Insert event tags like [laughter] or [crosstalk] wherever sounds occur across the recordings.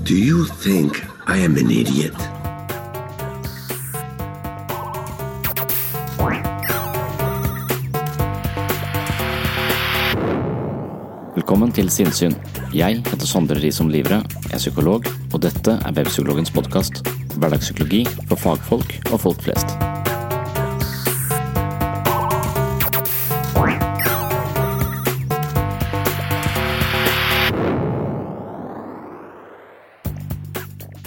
Do you think I am an idiot? Velkommen til Sinnsyn. Jeg heter Sondre Risom Livre, er psykolog, og dette er Webpsykologens podkast. Hverdagspsykologi for fagfolk og folk flest.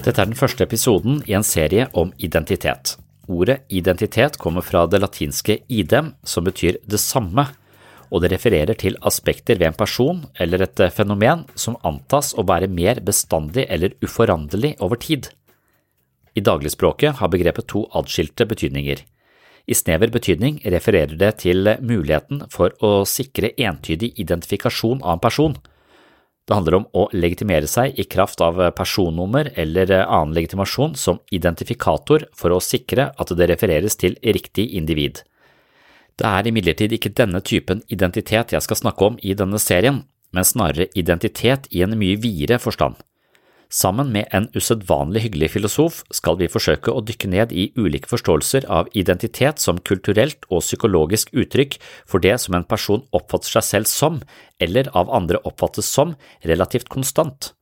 Dette er den første episoden i en serie om identitet. Ordet identitet kommer fra det latinske idem, som betyr det samme, og det refererer til aspekter ved en person eller et fenomen som antas å være mer bestandig eller uforanderlig over tid. I dagligspråket har begrepet to adskilte betydninger. I snever betydning refererer det til muligheten for å sikre entydig identifikasjon av en person. Det handler om å legitimere seg i kraft av personnummer eller annen legitimasjon som identifikator for å sikre at det refereres til riktig individ. Det er imidlertid ikke denne typen identitet jeg skal snakke om i denne serien, men snarere identitet i en mye videre forstand. Sammen med en usedvanlig hyggelig filosof skal vi forsøke å dykke ned i ulike forståelser av identitet som kulturelt og psykologisk uttrykk for det som en person oppfatter seg selv som, eller av andre oppfattes som, relativt konstant.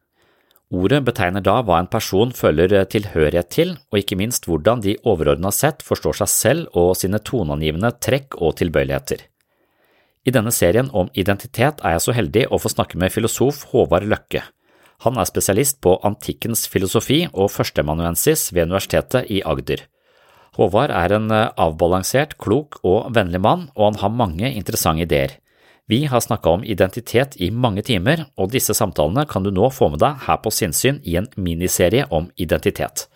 Ordet betegner da hva en person føler tilhørighet til, og ikke minst hvordan de overordnet sett forstår seg selv og sine toneangivende trekk og tilbøyeligheter. I denne serien om identitet er jeg så heldig å få snakke med filosof Håvard Løkke. Han er spesialist på antikkens filosofi og førsteamanuensis ved Universitetet i Agder. Håvard er en avbalansert, klok og vennlig mann, og han har mange interessante ideer. Vi har snakka om identitet i mange timer, og disse samtalene kan du nå få med deg her på Sinnsyn i en miniserie om identitet.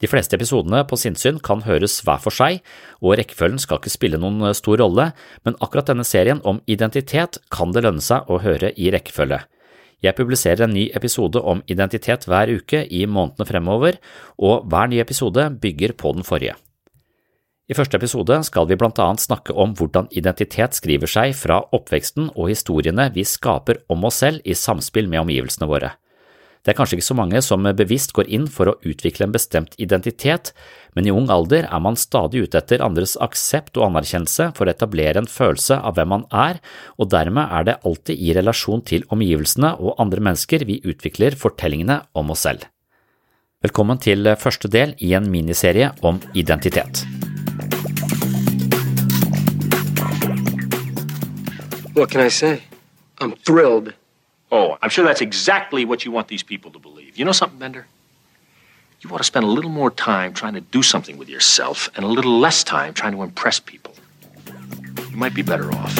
De fleste episodene på Sinnsyn kan høres hver for seg, og rekkefølgen skal ikke spille noen stor rolle, men akkurat denne serien om identitet kan det lønne seg å høre i rekkefølge. Jeg publiserer en ny episode om identitet hver uke i månedene fremover, og hver ny episode bygger på den forrige. I første episode skal vi blant annet snakke om hvordan identitet skriver seg fra oppveksten og historiene vi skaper om oss selv i samspill med omgivelsene våre. Det er kanskje ikke så mange som bevisst går inn for å utvikle en bestemt identitet, men i ung alder er man stadig ute etter andres aksept og anerkjennelse for å etablere en følelse av hvem man er, og dermed er det alltid i relasjon til omgivelsene og andre mennesker vi utvikler fortellingene om oss selv. Velkommen til første del i en miniserie om identitet. What can I say? I'm thrilled. Oh, I'm sure that's exactly what you want these people to believe. You know something, Bender? You ought to spend a little more time trying to do something with yourself and a little less time trying to impress people. You might be better off.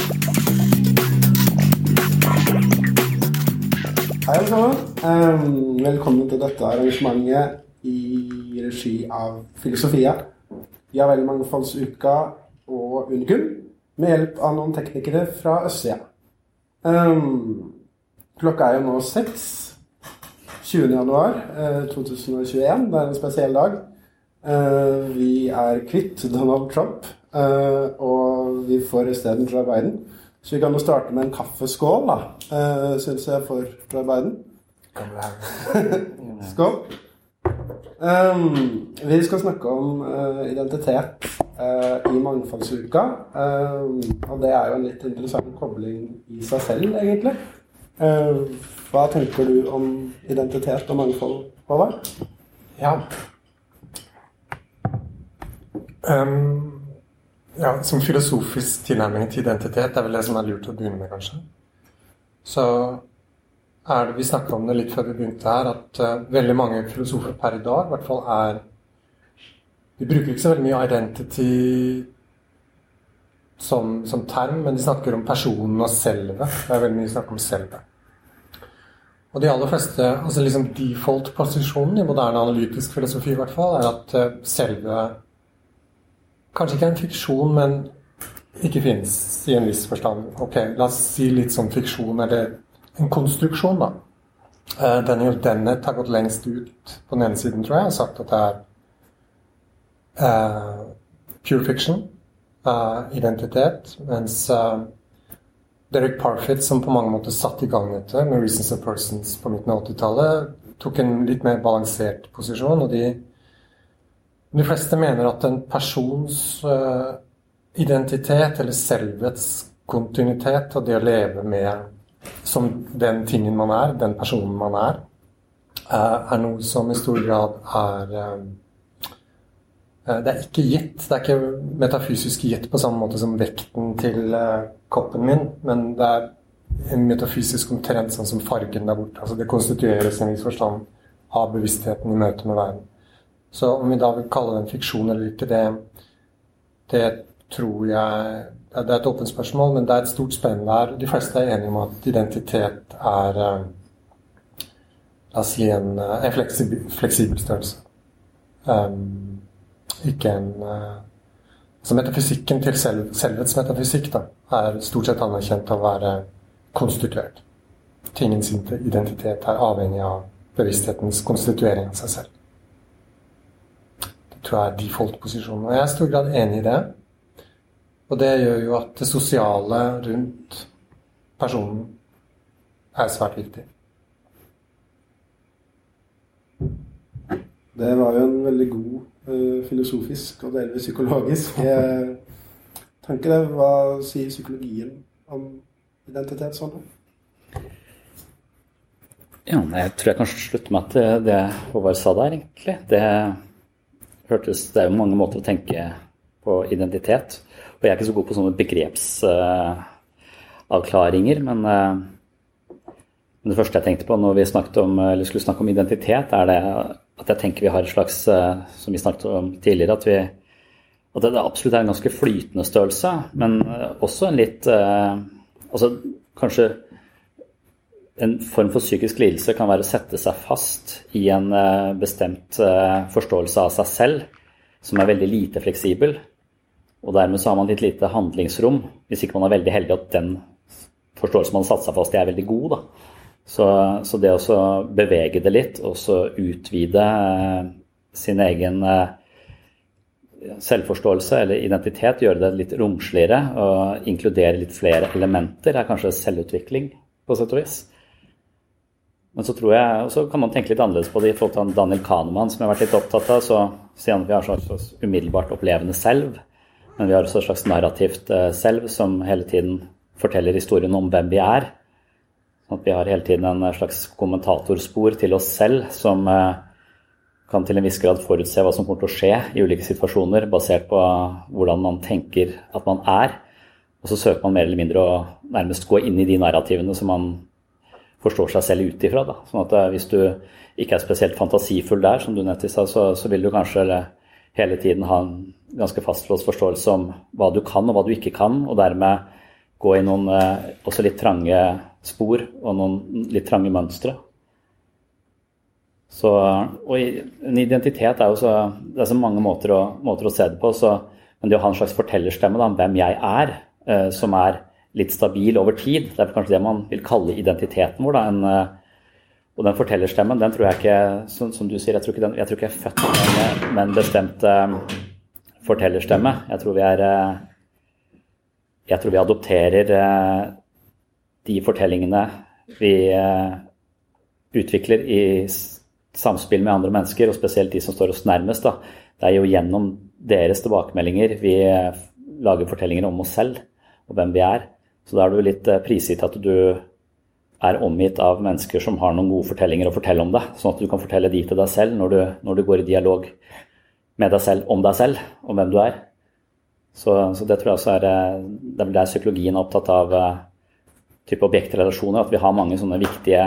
Hei, alle sammen. Velkommen til dette arrangementet i regi av Filosofia. Ja vel Mangfoldsuka og Unikum med hjelp av noen teknikere fra østsida. Um, klokka er jo nå seks. 20. januar eh, 2021. Det er en spesiell dag. Eh, vi er kvitt Donald Trump, eh, og vi får isteden Joe Biden. Så vi kan jo starte med en kaffeskål, da, syns jeg, for Joe Biden. [laughs] Skål. Um, vi skal snakke om uh, identitet uh, i mangfoldsuka. Um, og det er jo en litt interessant kobling i seg selv, egentlig. Uh, hva tenker du om identitet og mangfold, Håvard? Ja. Um, ja, Som filosofisk tilnærming til identitet er vel det som er lurt å begynne med, kanskje. Så er det Vi snakket om det litt før vi begynte her, at uh, veldig mange filosofer per i dag i hvert fall er De bruker ikke så veldig mye identity som, som term, men de snakker om personen og selve. Det er veldig mye snakk om selve. Og de aller fleste, altså liksom Default-posisjonen i moderne analytisk filosofi i hvert fall, er at uh, selve kanskje ikke er en fiksjon, men ikke finnes i en viss forstand. Ok, La oss si litt sånn fiksjon, eller en konstruksjon, da. Uh, Daniel Dennett har gått lengst ut på den ene siden, tror jeg, og sagt at det er uh, pure fiction, uh, identitet, mens Derek Parfit, som på mange måter satte i gang dette med Reasons of Persons på midten av 80-tallet, tok en litt mer balansert posisjon, og de de fleste mener at en persons uh, identitet, eller selvets kontinuitet, og det å leve med som den tingen man er, den personen man er, uh, er noe som i stor grad er uh, Det er ikke gitt. Det er ikke metafysisk gitt på samme måte som vekten til koppen min, men det er en metafysisk omtrent sånn som fargen der borte. Altså det konstitueres i en viss forstand av bevisstheten i møte med verden. Så om vi da vil kalle det en fiksjon eller ikke, det, det tror jeg Det er et åpent spørsmål, men det er et stort spenn der. De fleste er enige om at identitet er eh, La oss si en, eh, en fleksibel, fleksibel, størrelse. Um, ikke en altså Så metafysikken til selv, selvets metafysikk da, er stort sett anerkjent av å være konstituert. Tingens identitet er avhengig av bevissthetens konstituering av seg selv Det tror jeg er default-posisjonen. Og jeg er i stor grad enig i det. Og det gjør jo at det sosiale rundt personen er svært viktig. Det var jo en veldig god filosofisk og delvis psykologisk uh, tanke. Det. Hva sier psykologien om identitet sånn? Ja, jeg tror jeg kanskje slutter meg til det Håvard sa der, egentlig. Det hørtes Det er jo mange måter å tenke på identitet. Og jeg er ikke så god på sånne begrepsavklaringer, men, uh, men det første jeg tenkte på når vi om, skulle snakke om identitet, er det at jeg tenker vi har et slags, uh, som vi snakket om tidligere, at, vi, at det absolutt er en ganske flytende størrelse, men også en litt Altså kanskje en form for psykisk lidelse kan være å sette seg fast i en eh, bestemt eh, forståelse av seg selv, som er veldig lite fleksibel. Og dermed så har man litt lite handlingsrom, hvis ikke man er veldig heldig at den forståelsen man har satt seg fast i, er veldig god. Da. Så, så det å bevege det litt, og så utvide eh, sin egen selvforståelse eller identitet, gjøre det litt romsligere og inkludere litt flere elementer, er kanskje selvutvikling på sett og vis. Men så tror jeg, og så kan man tenke litt annerledes på det i forhold til Daniel Kahneman, som jeg har vært litt opptatt av. Så sier han at vi har et slags umiddelbart opplevende selv, men vi har også et slags narrativt eh, selv som hele tiden forteller historien om hvem vi er. Sånn at vi har hele tiden en slags kommentatorspor til oss selv som eh, kan til en viss grad forutse hva som kommer til å skje i ulike situasjoner, basert på hvordan man tenker at man er. Og så søker man mer eller mindre å nærmest gå inn i de narrativene som man forstår seg selv ut ifra. Sånn at eh, hvis du ikke er spesielt fantasifull der, som du nettopp sa, så, så, vil du kanskje hele tiden ha en ganske fastlåst forståelse om hva du kan og hva du ikke kan, og dermed gå i noen eh, også litt trange spor og noen litt trange mønstre. Så, og en identitet er jo så Det er så mange måter å, måter å se det på. Så, men det å ha en slags fortellerstemme om hvem jeg er, eh, som er litt stabil over tid, det er kanskje det man vil kalle identiteten vår. Da, en, eh, og den fortellerstemmen, den tror jeg ikke Som, som du sier, jeg tror ikke, den, jeg tror ikke jeg er født med, en bestemt eh, fortellerstemme. Jeg tror vi er eh, Jeg tror vi adopterer eh, de fortellingene vi eh, utvikler i samspill med andre mennesker, og spesielt de som står oss nærmest. Da. Det er jo gjennom deres tilbakemeldinger vi lager fortellinger om oss selv og hvem vi er. Så da er du litt prisgitt at du er omgitt av mennesker som har noen gode fortellinger å fortelle om deg, sånn at du kan fortelle de til deg selv når du, når du går i dialog med deg selv om deg selv, om hvem du er. Så, så det tror jeg også er Det er der psykologien er opptatt av type objektrelasjoner, at vi har mange sånne viktige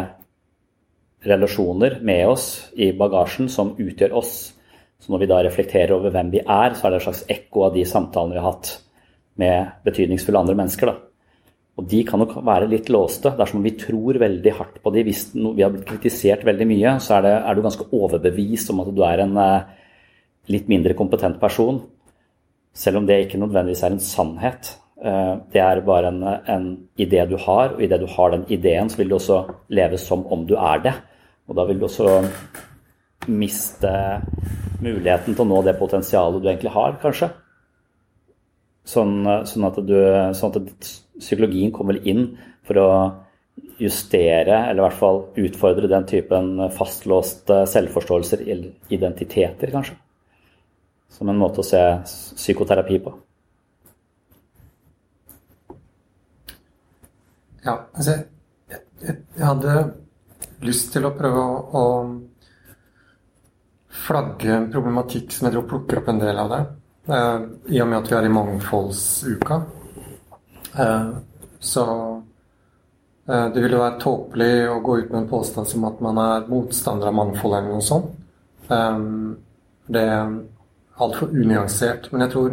relasjoner med oss i bagasjen som utgjør oss. Så når vi da reflekterer over hvem vi er, så er det et slags ekko av de samtalene vi har hatt med betydningsfulle andre mennesker. da. Og de kan nok være litt låste. Dersom vi tror veldig hardt på de, hvis vi har blitt kritisert veldig mye, så er, det, er du ganske overbevist om at du er en eh, litt mindre kompetent person. Selv om det ikke nødvendigvis er en sannhet. Eh, det er bare en, en idé du har, og idet du har den ideen, så vil du også leve som om du er det. Og da vil du også miste muligheten til å nå det potensialet du egentlig har, kanskje. Sånn, sånn, at, du, sånn at psykologien kommer inn for å justere, eller i hvert fall utfordre den typen fastlåste selvforståelser, identiteter, kanskje. Som en måte å se psykoterapi på. Ja, altså jeg, jeg, jeg, hadde lyst til å prøve å, å flagge en problematikk som jeg tror plukker opp en del av det. Eh, I og med at vi er i mangfoldsuka. Eh, så eh, det ville være tåpelig å gå ut med en påstand som at man er motstander av mangfold eller noe sånt. Eh, det er altfor unyansert. Men jeg tror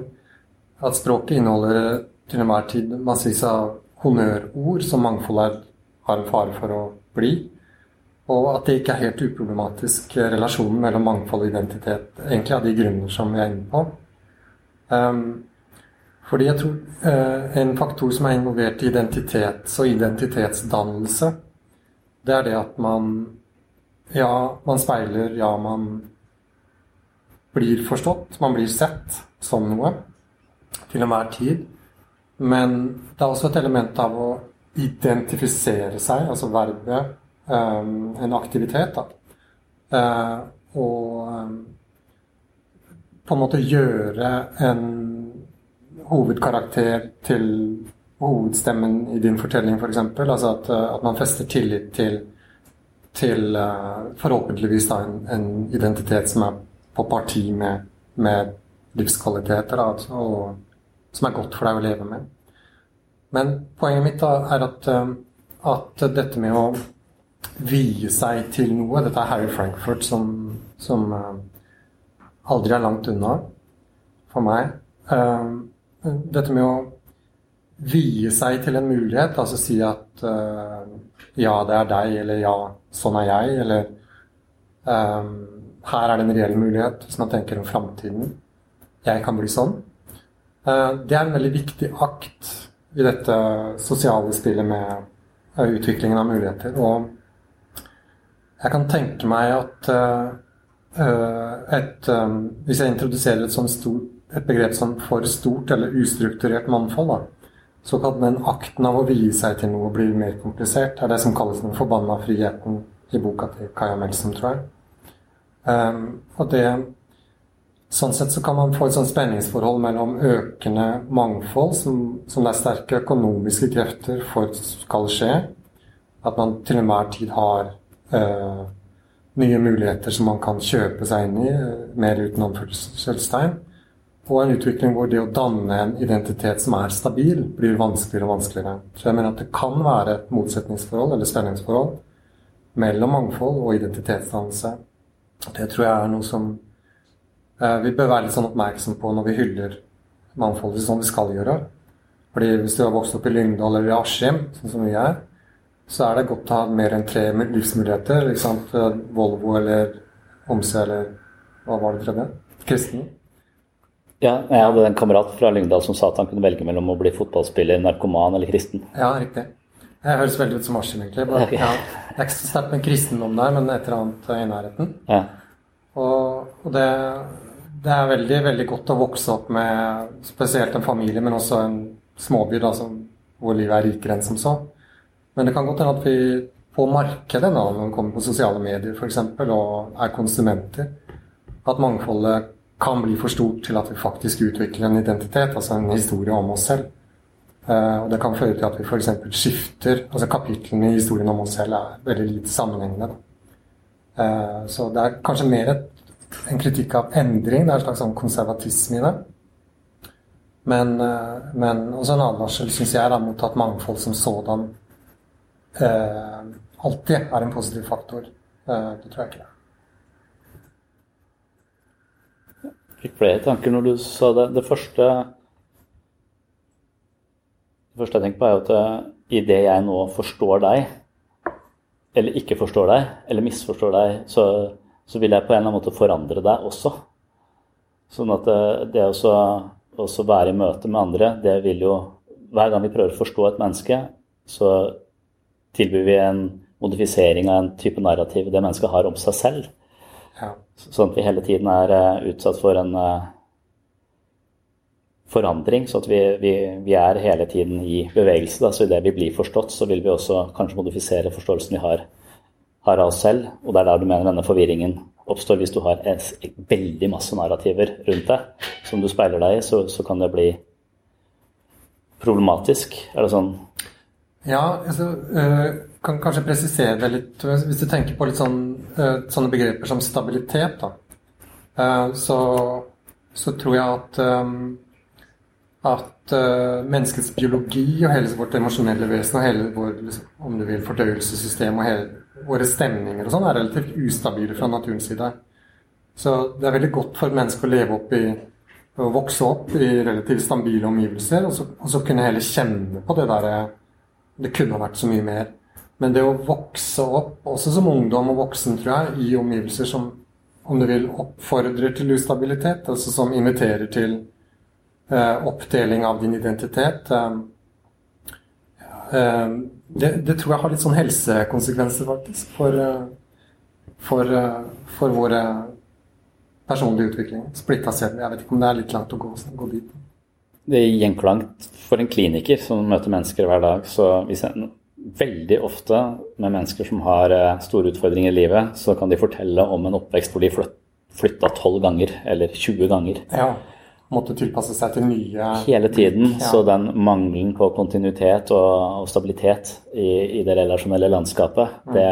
at språket inneholder til enhver tid massevis av honnørord som mangfold har en fare for å bli. Og at det ikke er helt uproblematisk eh, relasjonen mellom mangfold og identitet, egentlig av de grunner som vi er inne på. Um, fordi jeg tror uh, en faktor som er involvert i identitets- og identitetsdannelse, det er det at man Ja, man speiler, ja, man blir forstått, man blir sett som noe til enhver tid. Men det er også et element av å identifisere seg, altså verbet, um, en aktivitet. da. Uh, og um, på en måte gjøre en hovedkarakter til hovedstemmen i din fortelling, f.eks. For altså at, uh, at, man fester tillit til, til uh, forhåpentligvis da, en, en, identitet som er på parti med, med livskvaliteter. Da, altså, og som er godt for deg å leve med. Men poenget mitt da er at, eh, at dette med å vie seg til noe Dette er Harry Frankfurt som, som uh, aldri er langt unna for meg. Uh, dette med å vie seg til en mulighet, altså si at uh, ja, det er deg, eller ja, sånn er jeg, eller her er det en reell mulighet, hvis man tenker om framtiden. Jeg kan bli sånn. Eh, det er en veldig viktig akt i dette sosiale spillet med eh, utviklingen av muligheter. Og jeg kan tenke meg at eh, et, Hvis jeg introduserer et, stort, et begrep som for stort eller ustrukturert mannfold, da, så kan den akten av å vie seg til noe bli mer komplisert. Det er det som kalles den forbanna friheten i boka til Kaja Melsom, tror jeg. Og det Sånn sett så kan man få et sånn spenningsforhold mellom økende mangfold, som, som det er sterke økonomiske krefter for skal skje. At man til enhver tid har uh, nye muligheter som man kan kjøpe seg inn i, uh, mer uten anførselstegn. Og en utvikling hvor det å danne en identitet som er stabil, blir vanskeligere og vanskeligere. Så jeg mener at det kan være et motsetningsforhold eller spenningsforhold mellom mangfold og identitetsdannelse. Det tror jeg er noe som eh, vi bør være litt sånn oppmerksom på når vi hyller mangfoldet som vi skal gjøre. Fordi hvis du har vokst opp i Lyngdal eller i Askim, sånn som vi er, så er det godt å ha mer enn tre livsmuligheter. Sant? Volvo eller Homse eller hva var det tredje? Kristen. Ja, jeg hadde en kamerat fra Lyngdal som sa at han kunne velge mellom å bli fotballspiller, narkoman eller kristen. Ja, riktig. Det høres veldig ut som Askim, egentlig. Bare, [laughs] ja, det er ikke så sterkt med kristendom der, men et eller annet i nærheten. Ja. Og, og det, det er veldig, veldig godt å vokse opp med spesielt en familie, men også en småby da, som, hvor livet er rikere enn som så. Men det kan godt hende at vi på markedet, da, når vi kommer på sosiale medier f.eks., og er konsumenter, at mangfoldet kan bli for stort til at vi faktisk utvikler en identitet, altså en historie om oss selv. Uh, og det kan føre til at vi f.eks. skifter altså Kapitlene i historien om oss selv er veldig lite sammenhengende. Eh, så det er kanskje mer et, en kritikk av endring. Det er en slags sånn konservatisme i det. Men, eh, men også en advarsel, syns jeg, da, mot at mangfold som sådan eh, alltid er en positiv faktor. Eh, det tror jeg ikke. Jeg Fikk flere tanker når du sa det. Det første Det første jeg tenker på, er at eh, i det jeg nå forstår deg, eller ikke forstår deg, eller misforstår deg, så, så vil jeg på en eller annen måte forandre deg også. Sånn at eh, det også være i møte med andre, det vil jo Hver gang vi prøver å forstå et menneske, så tilbyr vi en modifisering av en type narrativ det mennesket har om seg selv. Ja. Sånn at vi hele tiden er eh, utsatt for en eh, forandring. Så at vi, vi, vi er hele tiden i bevegelse. Da. Så idet vi blir forstått, så vil vi også kanskje modifisere forståelsen vi har, av oss selv. Og det er der du mener denne forvirringen oppstår. Hvis du har et, veldig masse narrativer rundt deg som du speiler deg i, så, så kan det bli problematisk. Er det sånn? Ja, altså, øh, kan kanskje presisere det litt. Hvis du tenker på litt sånn, øh, sånne begreper som stabilitet, da, øh, så, så tror jeg at at menneskets biologi og hele vårt emosjonelle vesen og hele vår liksom, om du vil, fordøyelsessystem og hele våre stemninger og sånn er relativt ustabile fra naturens side. Så det er veldig godt for mennesker å leve opp i å vokse opp i relativt stabile omgivelser, og så, og så kunne heller kjenne på det derre Det kunne vært så mye mer. Men det å vokse opp, også som ungdom og voksen, tror jeg, i omgivelser som om du vil, oppfordrer til ustabilitet, altså som inviterer til eh, oppdeling av din identitet eh, eh, det, det tror jeg har litt sånn helsekonsekvenser, faktisk, for, eh, for, eh, for våre personlige utvikling. Splitta celler. Jeg vet ikke om det er litt langt å gå, gå dit. Det er gjenklangt for en kliniker som møter mennesker hver dag. Så hvis en veldig ofte med mennesker som har eh, store utfordringer i livet, så kan de fortelle om en oppvekst hvor de flytta 12 ganger eller 20 ganger. Ja. Måtte tilpasse seg til nye Hele tiden. Ja. Så den mangelen på kontinuitet og, og stabilitet i, i det relasjonelle landskapet, Mm. det,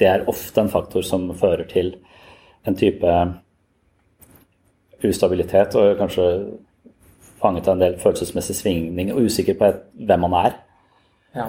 det er ofte en faktor som fører til en type ustabilitet og kanskje fanget av en del følelsesmessig svingning og usikker på hvem man er. Ja.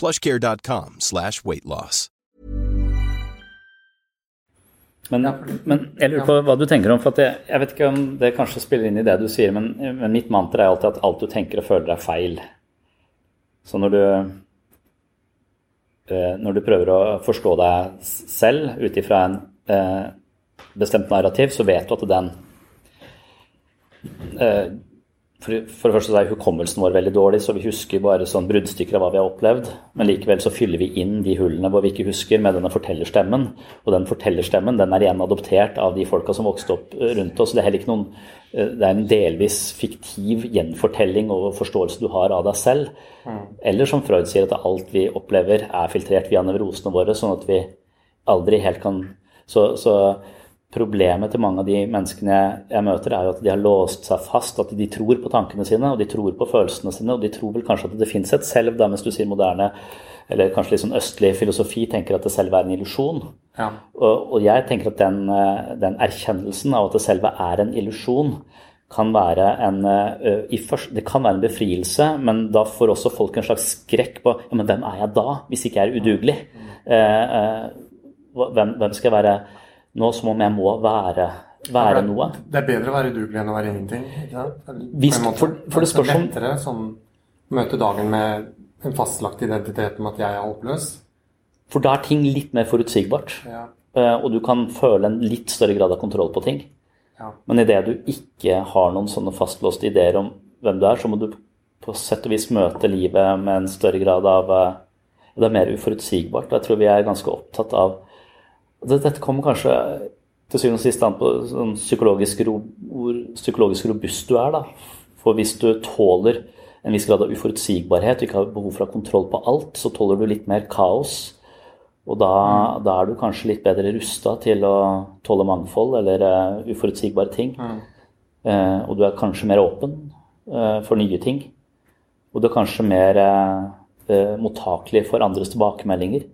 plushcare.com slash weight loss. Men, men jeg lurer på hva du tenker om, for jeg, jeg, vet ikke om det kanskje spiller inn i det du sier, men, men, mitt mantra er alltid at alt du tenker og føler er feil. Så når du eh, når du prøver å forstå deg selv ut ifra en eh, bestemt narrativ, så vet du at den eh, for, for, det første er hukommelsen vår veldig dårlig, så vi husker bare sånn bruddstykker av hva vi har opplevd. Men likevel så fyller vi inn de hullene hvor vi ikke husker, med denne fortellerstemmen. Og den fortellerstemmen den er igjen adoptert av de folka som vokste opp rundt oss. Det er, noen, eh, det er en delvis fiktiv gjenfortelling og forståelse du har av deg selv. Mm. Eller som Freud sier, at alt vi opplever er filtrert via nevrosene våre, sånn at vi aldri helt kan så, så Problemet til mange av de menneskene jeg, møter, er jo at de har låst seg fast. At de tror på tankene sine og de tror på følelsene sine. Og de tror vel kanskje at det fins et selv, da, mens du sier moderne eller kanskje litt sånn østlig filosofi tenker at det selv er en illusjon. Ja. Og, og, jeg tenker at den, den, erkjennelsen av at det selv er en illusjon, kan være en først, Det kan være en befrielse, men da får også folk en slags skrekk på ja, men hvem er jeg da, hvis ikke jeg er udugelig? Eh, eh, hvem, hvem skal jeg være? Nå som om jeg må være, være noe. Det er bedre å være udugelig enn å være ingenting. ikke Hvis, for, for, det spørs om lettere sånn, møte dagen med en fastlagt identitet om at jeg er håpløs. For da er ting litt mer forutsigbart. Ja. Eh, og du kan føle en litt større grad av kontroll på ting. Ja. Men idet du ikke har noen sånne fastlåste ideer om hvem du er, så må du på sett og vis møte livet med en større grad av eh, Det er mer uforutsigbart. Og jeg tror vi er ganske opptatt av dette kommer kanskje til syvende og sist an på sånn psykologisk hvor psykologisk robust du er. da. For hvis du tåler en viss grad av uforutsigbarhet og ikke har behov for å ha kontroll på alt, så tåler du litt mer kaos. Og da, mm. da er du kanskje litt bedre rusta til å tåle mangfold eller uh, uforutsigbare ting. Mm. Uh, og du er kanskje mer åpen uh, for nye ting. Og du er kanskje mer mottakelig for andres tilbakemeldinger.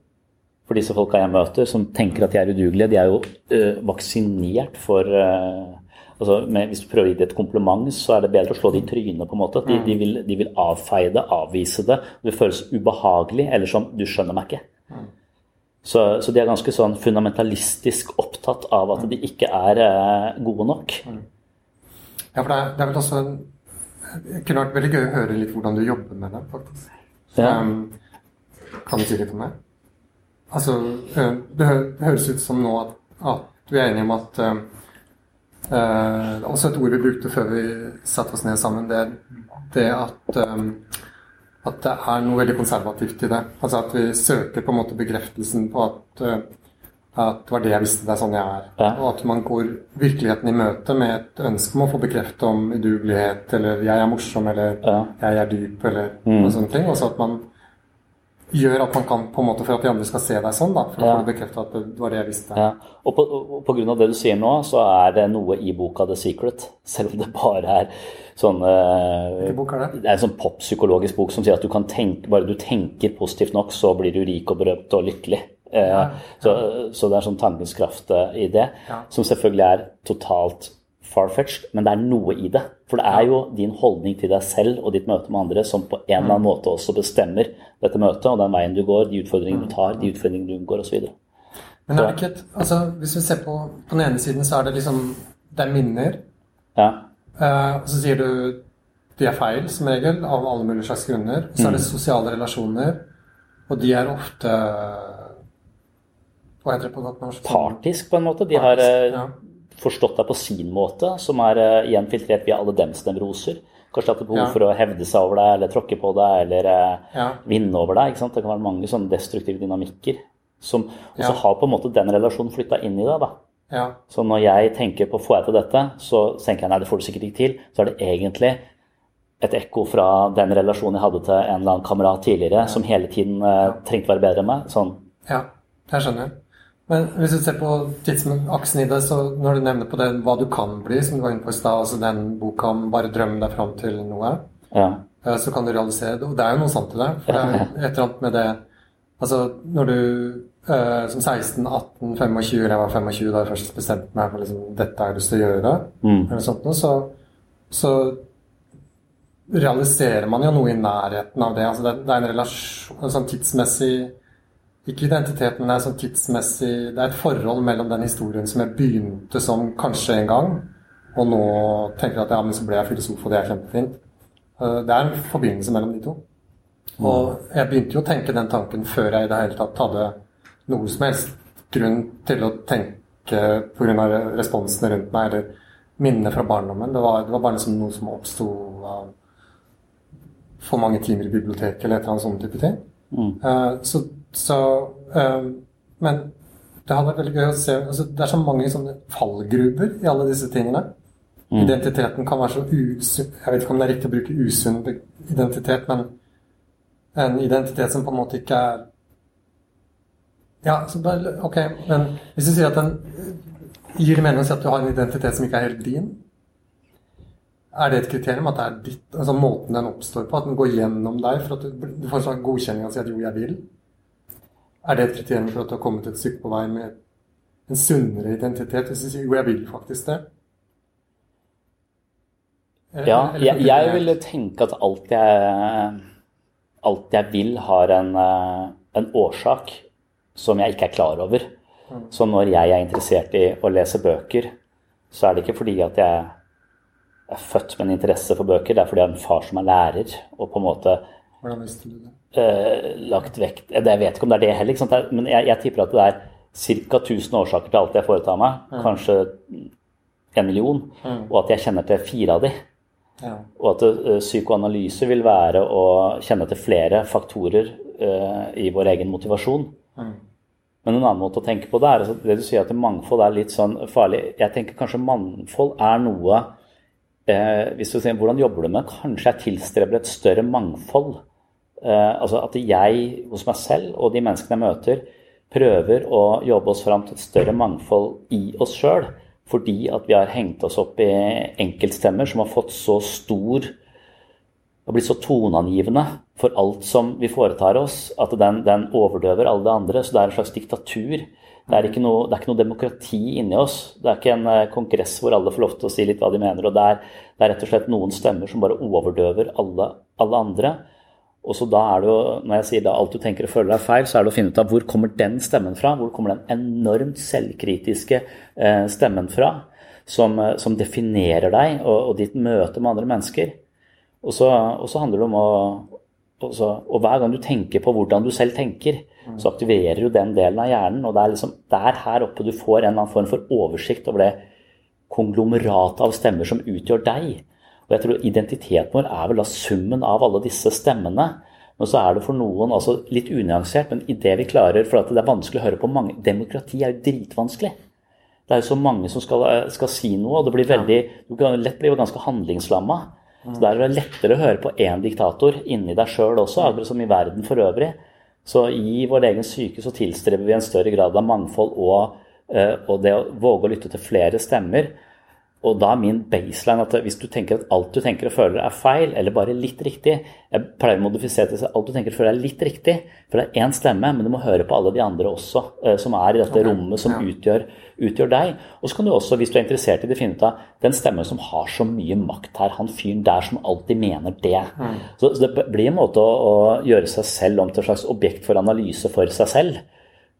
For disse folka jeg møter som tenker at de er udugelige, de er jo uh, vaksinert for uh, altså med, Hvis du prøver å gi dem et kompliment, så er det bedre å slå det i trynet. på en måte. De, de, vil, de, vil, avfeie det, avvise det. Det føles ubehagelig, eller som 'du skjønner meg ikke'. Så, så, de er ganske sånn fundamentalistisk opptatt av at de ikke er uh, gode nok. Ja, for det er, det er vel også en, Det kunne vært veldig gøy å høre litt hvordan du jobber med det, faktisk. Ja. Um, kan du si litt om det? Altså, det høres ut som nå at, at vi er enige om at uh, Også et ord vi brukte før vi satte oss ned sammen, det, det at, um, at det er noe veldig konservativt i det. Altså at vi søker på en måte bekreftelsen på at, uh, at det var det jeg visste, det er sånn jeg er. Ja. Og at man går virkeligheten i møte med et ønske om å få bekreftet om udugelighet, eller 'jeg er morsom', eller ja. 'jeg er dyp', eller mm. noe sånt. Og så at man gjør at man kan på en måte for at de andre skal se deg sånn. da, For ja. å få bekrefta at det var det jeg visste. Ja. Og på, og på grunn av det du sier nå, så er det noe i boka The Secret. Selv om det bare er sånn Hvilken bok er det? Det er en sånn poppsykologisk bok som sier at du kan tenke, bare du tenker positivt nok, så blir du rik og berømt og lykkelig. Eh, ja. Så, så, det er sånn tankens kraft eh, i det, som selvfølgelig er totalt far-fetched, men det er noe i det. For det er jo din holdning til deg selv og ditt møte med andre som på en eller annen mm. måte også bestemmer dette møtet og den veien du går, de utfordringene du tar, de utfordringene du unngår osv. Men er det ikke et, altså, hvis vi ser på på den ene siden, så er det liksom Det er minner. Ja. Uh, og så sier du de er feil, som regel, av alle mulige slags grunner. Så er det mm. sosiale relasjoner, og de er ofte Hva heter det på godt norsk? Partisk, på en måte. De har eh, ja forstått deg på sin måte, som er uh, igjen filtrert via alle dems nevroser. Kanskje hatt et behov ja. for å hevde seg over deg, eller tråkke på deg, eller uh, ja. vinne over deg. Det kan være mange sånne destruktive dynamikker. Som også ja. har på en måte den relasjonen flytta inn i deg. da. Ja. Så når jeg tenker på får jeg til dette, så tenker jeg nei, det får du sikkert ikke til. Så er det egentlig et ekko fra den relasjonen jeg hadde til en eller annen kamerat tidligere, som hele tiden uh, trengte å være bedre enn meg. Sånn. Ja, jeg skjønner. Men hvis du ser på tidsaksen i det, så når du nevner på det hva du kan bli, som du var inne på i stad, altså den boka om bare drømme deg fram til noe, Ja. eh, så kan du realisere det. Og det er jo noe sant i det. For det er et eller annet med det Altså når du eh, som 16, 18, 25, eller jeg var 25 da jeg først bestemte meg for liksom, dette har jeg lyst til å gjøre, Mm. eller sånt noe, så, så realiserer man jo noe i nærheten av det. Altså det, det er en relasjon, en sånn tidsmessig Ikke identitet, men det er sånn tidsmessig Det er et forhold mellom den historien som jeg begynte som kanskje en gang, og nå tenker jeg at ja, men så ble jeg filosof, og det er kjempefint. Eh, Det er en forbindelse mellom de to. Og jeg begynte jo å tenke den tanken før jeg i det hele tatt hadde noe som helst grunn til å tenke pga. responsene rundt meg, eller minnene fra barndommen. Det var, det var bare liksom noe som oppsto av for mange timer i biblioteket eller et eller annet sånt type ting. Mm. Eh, så, så um, Men det hadde vært veldig gøy å se altså, Det er så mange sånne fallgruber i alle disse tingene. Mm. Identiteten kan være så usunn Jeg vet ikke om det er riktig å bruke usunn identitet, men en identitet som på en måte ikke er Ja, så bare Ok, men hvis du sier at den gir mening å si at du har en identitet som ikke er helt din, er det et kriterium at det er ditt, altså måten den oppstår på, at den går gjennom deg for at du, du får en sånn godkjenning og sier at jo, jeg vil? Er det et kriterium for at du har kommet et stykke på vei med en sunnere identitet, hvis du sier jo, jeg vil faktisk det? Eller- Ja, eller jeg, jeg ville tenke at alt jeg, alt jeg vil, har en, eh, en årsak som jeg ikke er klar over. Mm. Så når jeg er interessert i å lese bøker, så er det ikke fordi at jeg er født med en interesse for bøker, det er fordi jeg har en far som er lærer, og på en måte Hvordan visste du det? Uh, lagt vekt Jeg vet ikke om det er det heller? Er- men jeg, jeg tipper at det er ca. 1000 årsaker til alt jeg foretar meg. Mm. Kanskje en million. Mm. Og at jeg kjenner til fire av de. Ja. Og at uh, psykoanalyse vil være å kjenne til flere faktorer uh, i vår egen motivasjon. Mm. Men en annen måte å tenke på det er altså, det du sier at mangfold er litt sånn farlig. Jeg tenker kanskje mangfold er noe eh, Hvis du sier hvordan jobber du med Kanskje jeg tilstreber et større mangfold. Eh, altså at jeg hos meg selv og de menneskene jeg møter, prøver å jobbe oss fram til et større mangfold i oss sjøl. Fordi at vi har hengt oss opp i enkeltstemmer som har fått så stor har blitt så toneangivende for alt som vi foretar oss, at den, den overdøver alle det andre. Så det er en slags diktatur. Det er ikke noe, er ikke noe demokrati inni oss. Det er ikke en eh, kongress hvor alle får lov til å si litt hva de mener. og Det er, det er rett og slett noen stemmer som bare overdøver alle, alle andre. Og så da er det jo, Når jeg sier da alt du tenker og føler er feil, så er det å finne ut av hvor kommer den stemmen fra? Hvor kommer den enormt selvkritiske eh, stemmen fra? Som, eh, som definerer deg og, og ditt møte med andre mennesker. Og så, og så handler det om å og, så, og hver gang du tenker på hvordan du selv tenker, så aktiverer du den delen av hjernen. Og det er liksom der her oppe du får en eller annen form for oversikt over det konglomeratet av stemmer som utgjør deg. Og jeg tror identiteten vår er vel da summen av alle disse stemmene. Men så er det for noen altså litt unyansert, men idet vi klarer For det er vanskelig å høre på mange Demokrati er jo dritvanskelig. Det er jo så mange som skal, skal si noe, og det blir veldig, du kan lett bli ganske handlingslamma. Så der er det lettere å høre på én diktator inni deg sjøl også, akkurat som i verden for øvrig. Så i vår egen syke så tilstreber vi en større grad av mangfold og, eh, og det å våge å lytte til flere stemmer. Og da er min baseline at hvis du tenker at alt du tenker og føler er feil, eller bare litt riktig Jeg pleier å modifisere til at alt du tenker og føler er litt riktig, for det er én stemme, men du må høre på alle de andre også, eh, som er i dette rommet som utgjør, utgjør deg. Og så kan du også, hvis du er interessert i det, finne ut av den stemmen som har så mye makt her, han fyren der som alltid mener det. Mm. Så, så det blir en måte å, å gjøre seg selv om til et slags objekt for analyse for seg selv.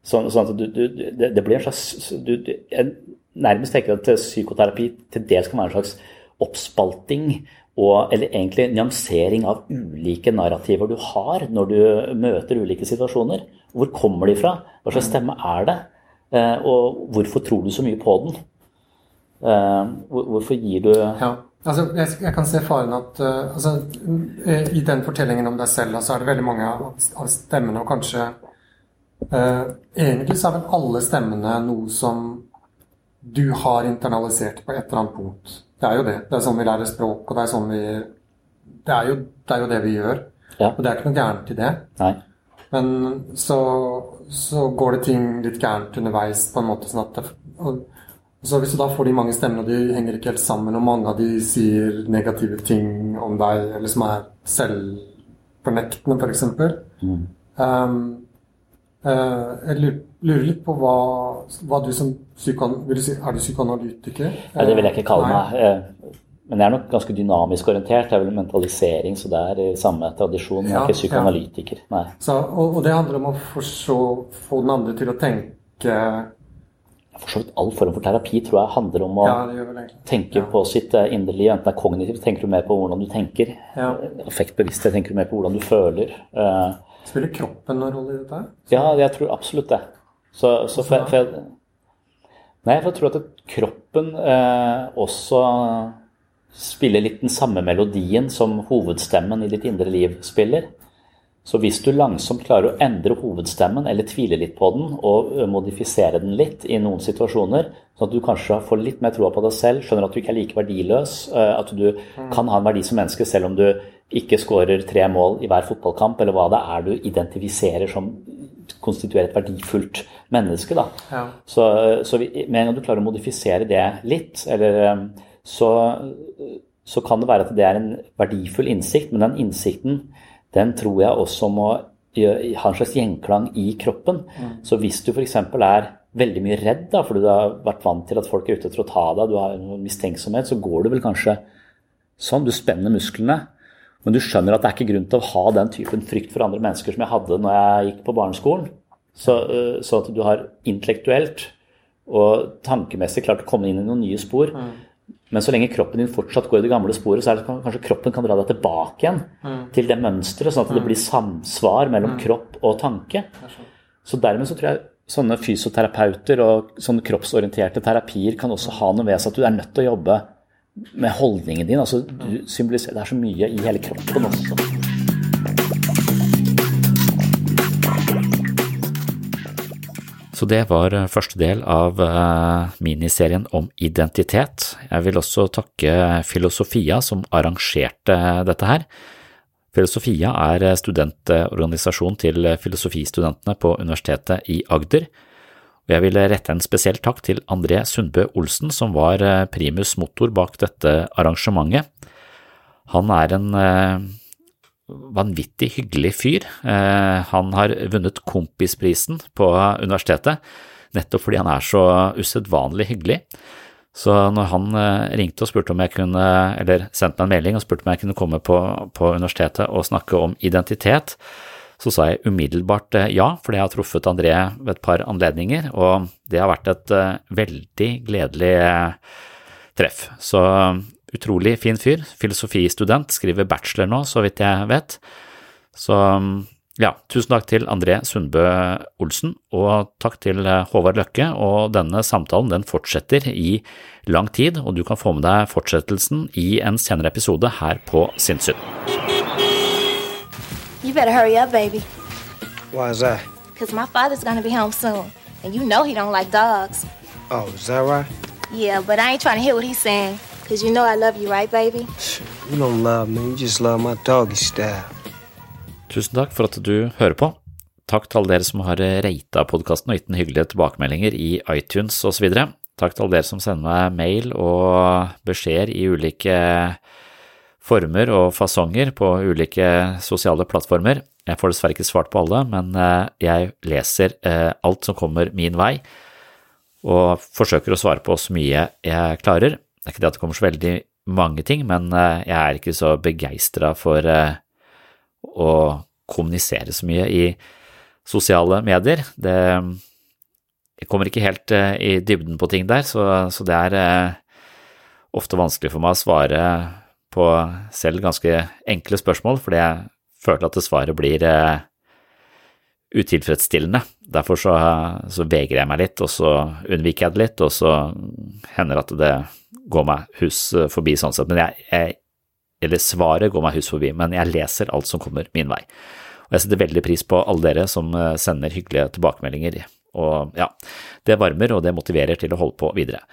Sånn, sånn at du, du, det, det blir en slags du, jeg nærmest tenker at psykoterapi til dels kan være en slags oppspalting og, eller egentlig nyansering av ulike narrativer du har når du møter ulike situasjoner. Hvor kommer de fra? Hva slags stemme er det? Eh, og hvorfor tror du så mye på den? Eh, hvorfor gir du Ja. Altså, jeg, jeg kan se faren at uh, altså, I den fortellingen om deg selv så er det veldig mange av, av stemmene, og kanskje uh, Egentlig så er vel alle stemmene noe som du har internalisert på et eller annet punkt. Det er jo det. Det er sånn vi lærer språk, og det er sånn vi Det er jo det, er jo det vi gjør. Ja. Og det er ikke noe gærent i det. Nei. Men så, så går det ting litt gærent underveis, på en måte. sånn at det, og, så Hvis du da får de mange stemmene, og de henger ikke helt sammen, og mange av de sier negative ting om deg, eller som er selvfornektende, f.eks. Mm. Um, jeg lurer litt på hva, hva du som psykoan... Vil du si, er du psykoanalytiker? Nei, det vil jeg ikke kalle meg. Eh, men jeg er nok ganske dynamisk orientert. Jeg er vel mentalisering, så det er i samme tradisjon. Jeg er ikke psykoanalytiker. Nei. Så, og, og, det handler om å forstå, få den andre til å tenke for så vidt all form for terapi tror jeg handler om å ja, tenke ja. på sitt eh, indre liv. Enten det er kognitivt, tenker du mer på hvordan du tenker. Ja. Affektbevissthet tenker du mer på hvordan du føler. Uh, Spiller kroppen noen rolle i dette? Ja, jeg tror absolutt det. Så, så for, for jeg, nei, for jeg tror at kroppen eh, også spiller litt den samme melodien som hovedstemmen i ditt indre liv spiller. Så hvis du langsomt klarer å endre hovedstemmen eller tvile litt på den og modifisere den litt i noen situasjoner, sånn at du kanskje får litt mer troa på deg selv, skjønner at du ikke er like verdiløs, at du mm. kan ha en verdi som menneske selv om du ikke skårer tre mål i hver fotballkamp, eller hva det er du identifiserer som konstituerer et verdifullt menneske. Da. Ja. Så, så med en gang du klarer å modifisere det litt, eller, så, så kan det være at det er en verdifull innsikt, men den innsikten den tror jeg også må ha en slags gjenklang i kroppen. Mm. Så hvis du f.eks. er veldig mye redd da, fordi du har vært vant til at folk er ute etter å ta deg, du har mistenksomhet, så går du vel kanskje sånn. Du spenner musklene. Men du skjønner at det er ikke grunn til å ha den typen frykt for andre mennesker som jeg hadde når jeg gikk på barneskolen. Så, øh, så at du har intellektuelt og tankemessig klart å komme inn i noen nye spor. Mm. Men så lenge kroppen din fortsatt går i det gamle sporet, så er det kanskje kroppen kan dra deg tilbake igjen mm. til det mønsteret, sånn at det mm. blir samsvar mellom mm. kropp og tanke. Så dermed så tror jeg sånne fysioterapeuter og sånne kroppsorienterte terapier kan også ha noe ved seg at du er nødt til å jobbe med holdningen din. altså du symboliserer, Det er så mye i hele kroppen også. Så det var eh, første del av eh, miniserien om identitet. Jeg vil også takke Filosofia som arrangerte dette her. Filosofia er studentorganisasjon til filosofistudentene på Universitetet i Agder. Og jeg vil rette en spesiell takk til André Sundbø Olsen, som var eh, primus motor bak dette arrangementet. Han er en vanvittig hyggelig fyr. Eh, han har vunnet Kompisprisen på universitetet, nettopp fordi han er så usedvanlig hyggelig. Så når han eh, ringte og spurte om jeg kunne, eller sendte meg en melding og spurte om jeg kunne komme på, på universitetet og snakke om identitet, så sa jeg umiddelbart eh, ja, fordi jeg har truffet André ved et par anledninger, og det har vært et veldig gledelig treff. Så utrolig fin fyr. Filosofistudent, skriver bachelor nå, så vidt jeg vet. Så ja, tusen takk til André Sundbø Olsen, og takk til eh, Håvard Løkke. Og denne samtalen den fortsetter i lang tid, og du kan få med deg fortsettelsen i en senere episode her på Sinnsyn. You better hurry up, baby. Why is that? Because my father's gonna be home soon, and you know he don't like dogs. Oh, is that right? Yeah, but I ain't trying to hear what he's saying. Because you know I love you, right, baby? You don't love me, you just love my doggy style. Tusen takk for at du hører på. Takk til alle dere som har rata podkasten og gitt den hyggelige tilbakemeldinger i iTunes osv. Takk til alle dere som sender meg mail og beskjeder i ulike former og fasonger på ulike sosiale plattformer. Jeg får dessverre ikke svart på alle, men eh, jeg leser eh, alt som kommer min vei, og forsøker å svare på så mye jeg klarer. Det er ikke det at det kommer så veldig mange ting, men eh, jeg er ikke så begeistra for å kommunisere så mye i sosiale medier. Det jeg kommer ikke helt i dybden på ting der, så, det er ofte vanskelig for meg å svare på selv ganske enkle spørsmål, fordi jeg følte at svaret blir utilfredsstillende. Derfor så, så, vegrer jeg meg litt, og så unnviker jeg det litt, og så hender det at det går meg hus forbi sånn sett. Men jeg, jeg, eller svaret går meg hus forbi, men jeg leser alt som kommer min vei. Og jeg setter veldig pris på alle dere som eh, sender hyggelige tilbakemeldinger, og ja, det varmer og det motiverer til å holde på videre.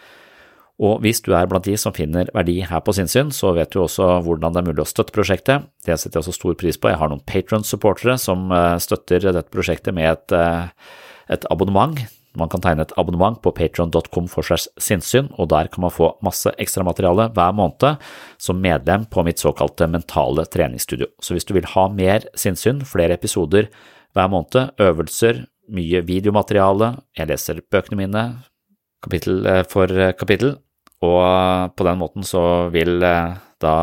Og hvis du er blant de som finner verdi her på sinnssyn, så vet du også hvordan det er mulig å støtte prosjektet. Det setter jeg også stor pris på. Jeg har noen Patron-supportere som eh, støtter dette prosjektet med et, eh, et abonnement. Man kan tegne et abonnement på patron.com for segs sinnssyn, og der kan man få masse ekstramateriale hver måned som medlem på mitt såkalte mentale treningsstudio. Så hvis du vil ha mer sinnssyn, flere episoder hver måned, øvelser, mye videomateriale, jeg leser bøkene mine kapittel eh, for kapittel, og på den måten så vil eh, da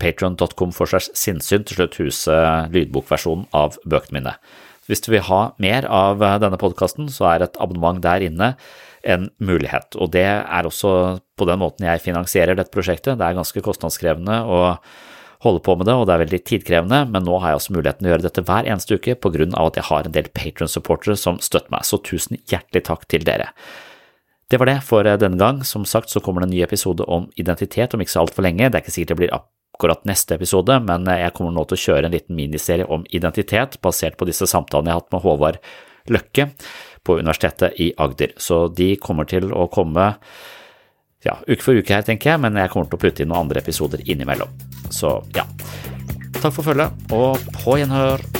patron.com for seg sinnssyn til slutt huse lydbokversjonen av bøkene mine. Hvis du vil ha mer av eh, denne podkasten, så er et abonnement der inne en mulighet. Og det er også på den måten jeg finansierer dette prosjektet. Det er ganske kostnadskrevende å holde på med det, og det er veldig tidkrevende, men nå har jeg også muligheten til å gjøre dette hver eneste uke på grunn av at jeg har en del patron-supportere som støtter meg, så tusen hjertelig takk til dere. Det var det for eh, denne gang. Som sagt så kommer det en ny episode om identitet om ikke så altfor lenge. Det er ikke sikkert det blir akkurat neste episode, men eh, jeg kommer nå til å kjøre en liten miniserie om identitet basert på disse samtalene jeg har hatt med Håvard Løkke på Universitetet i Agder. Så de kommer til å komme ja, uke for uke her, tenker jeg, men jeg kommer til å putte inn noen andre episoder innimellom. Så ja. Takk for følget, og på gjenhør.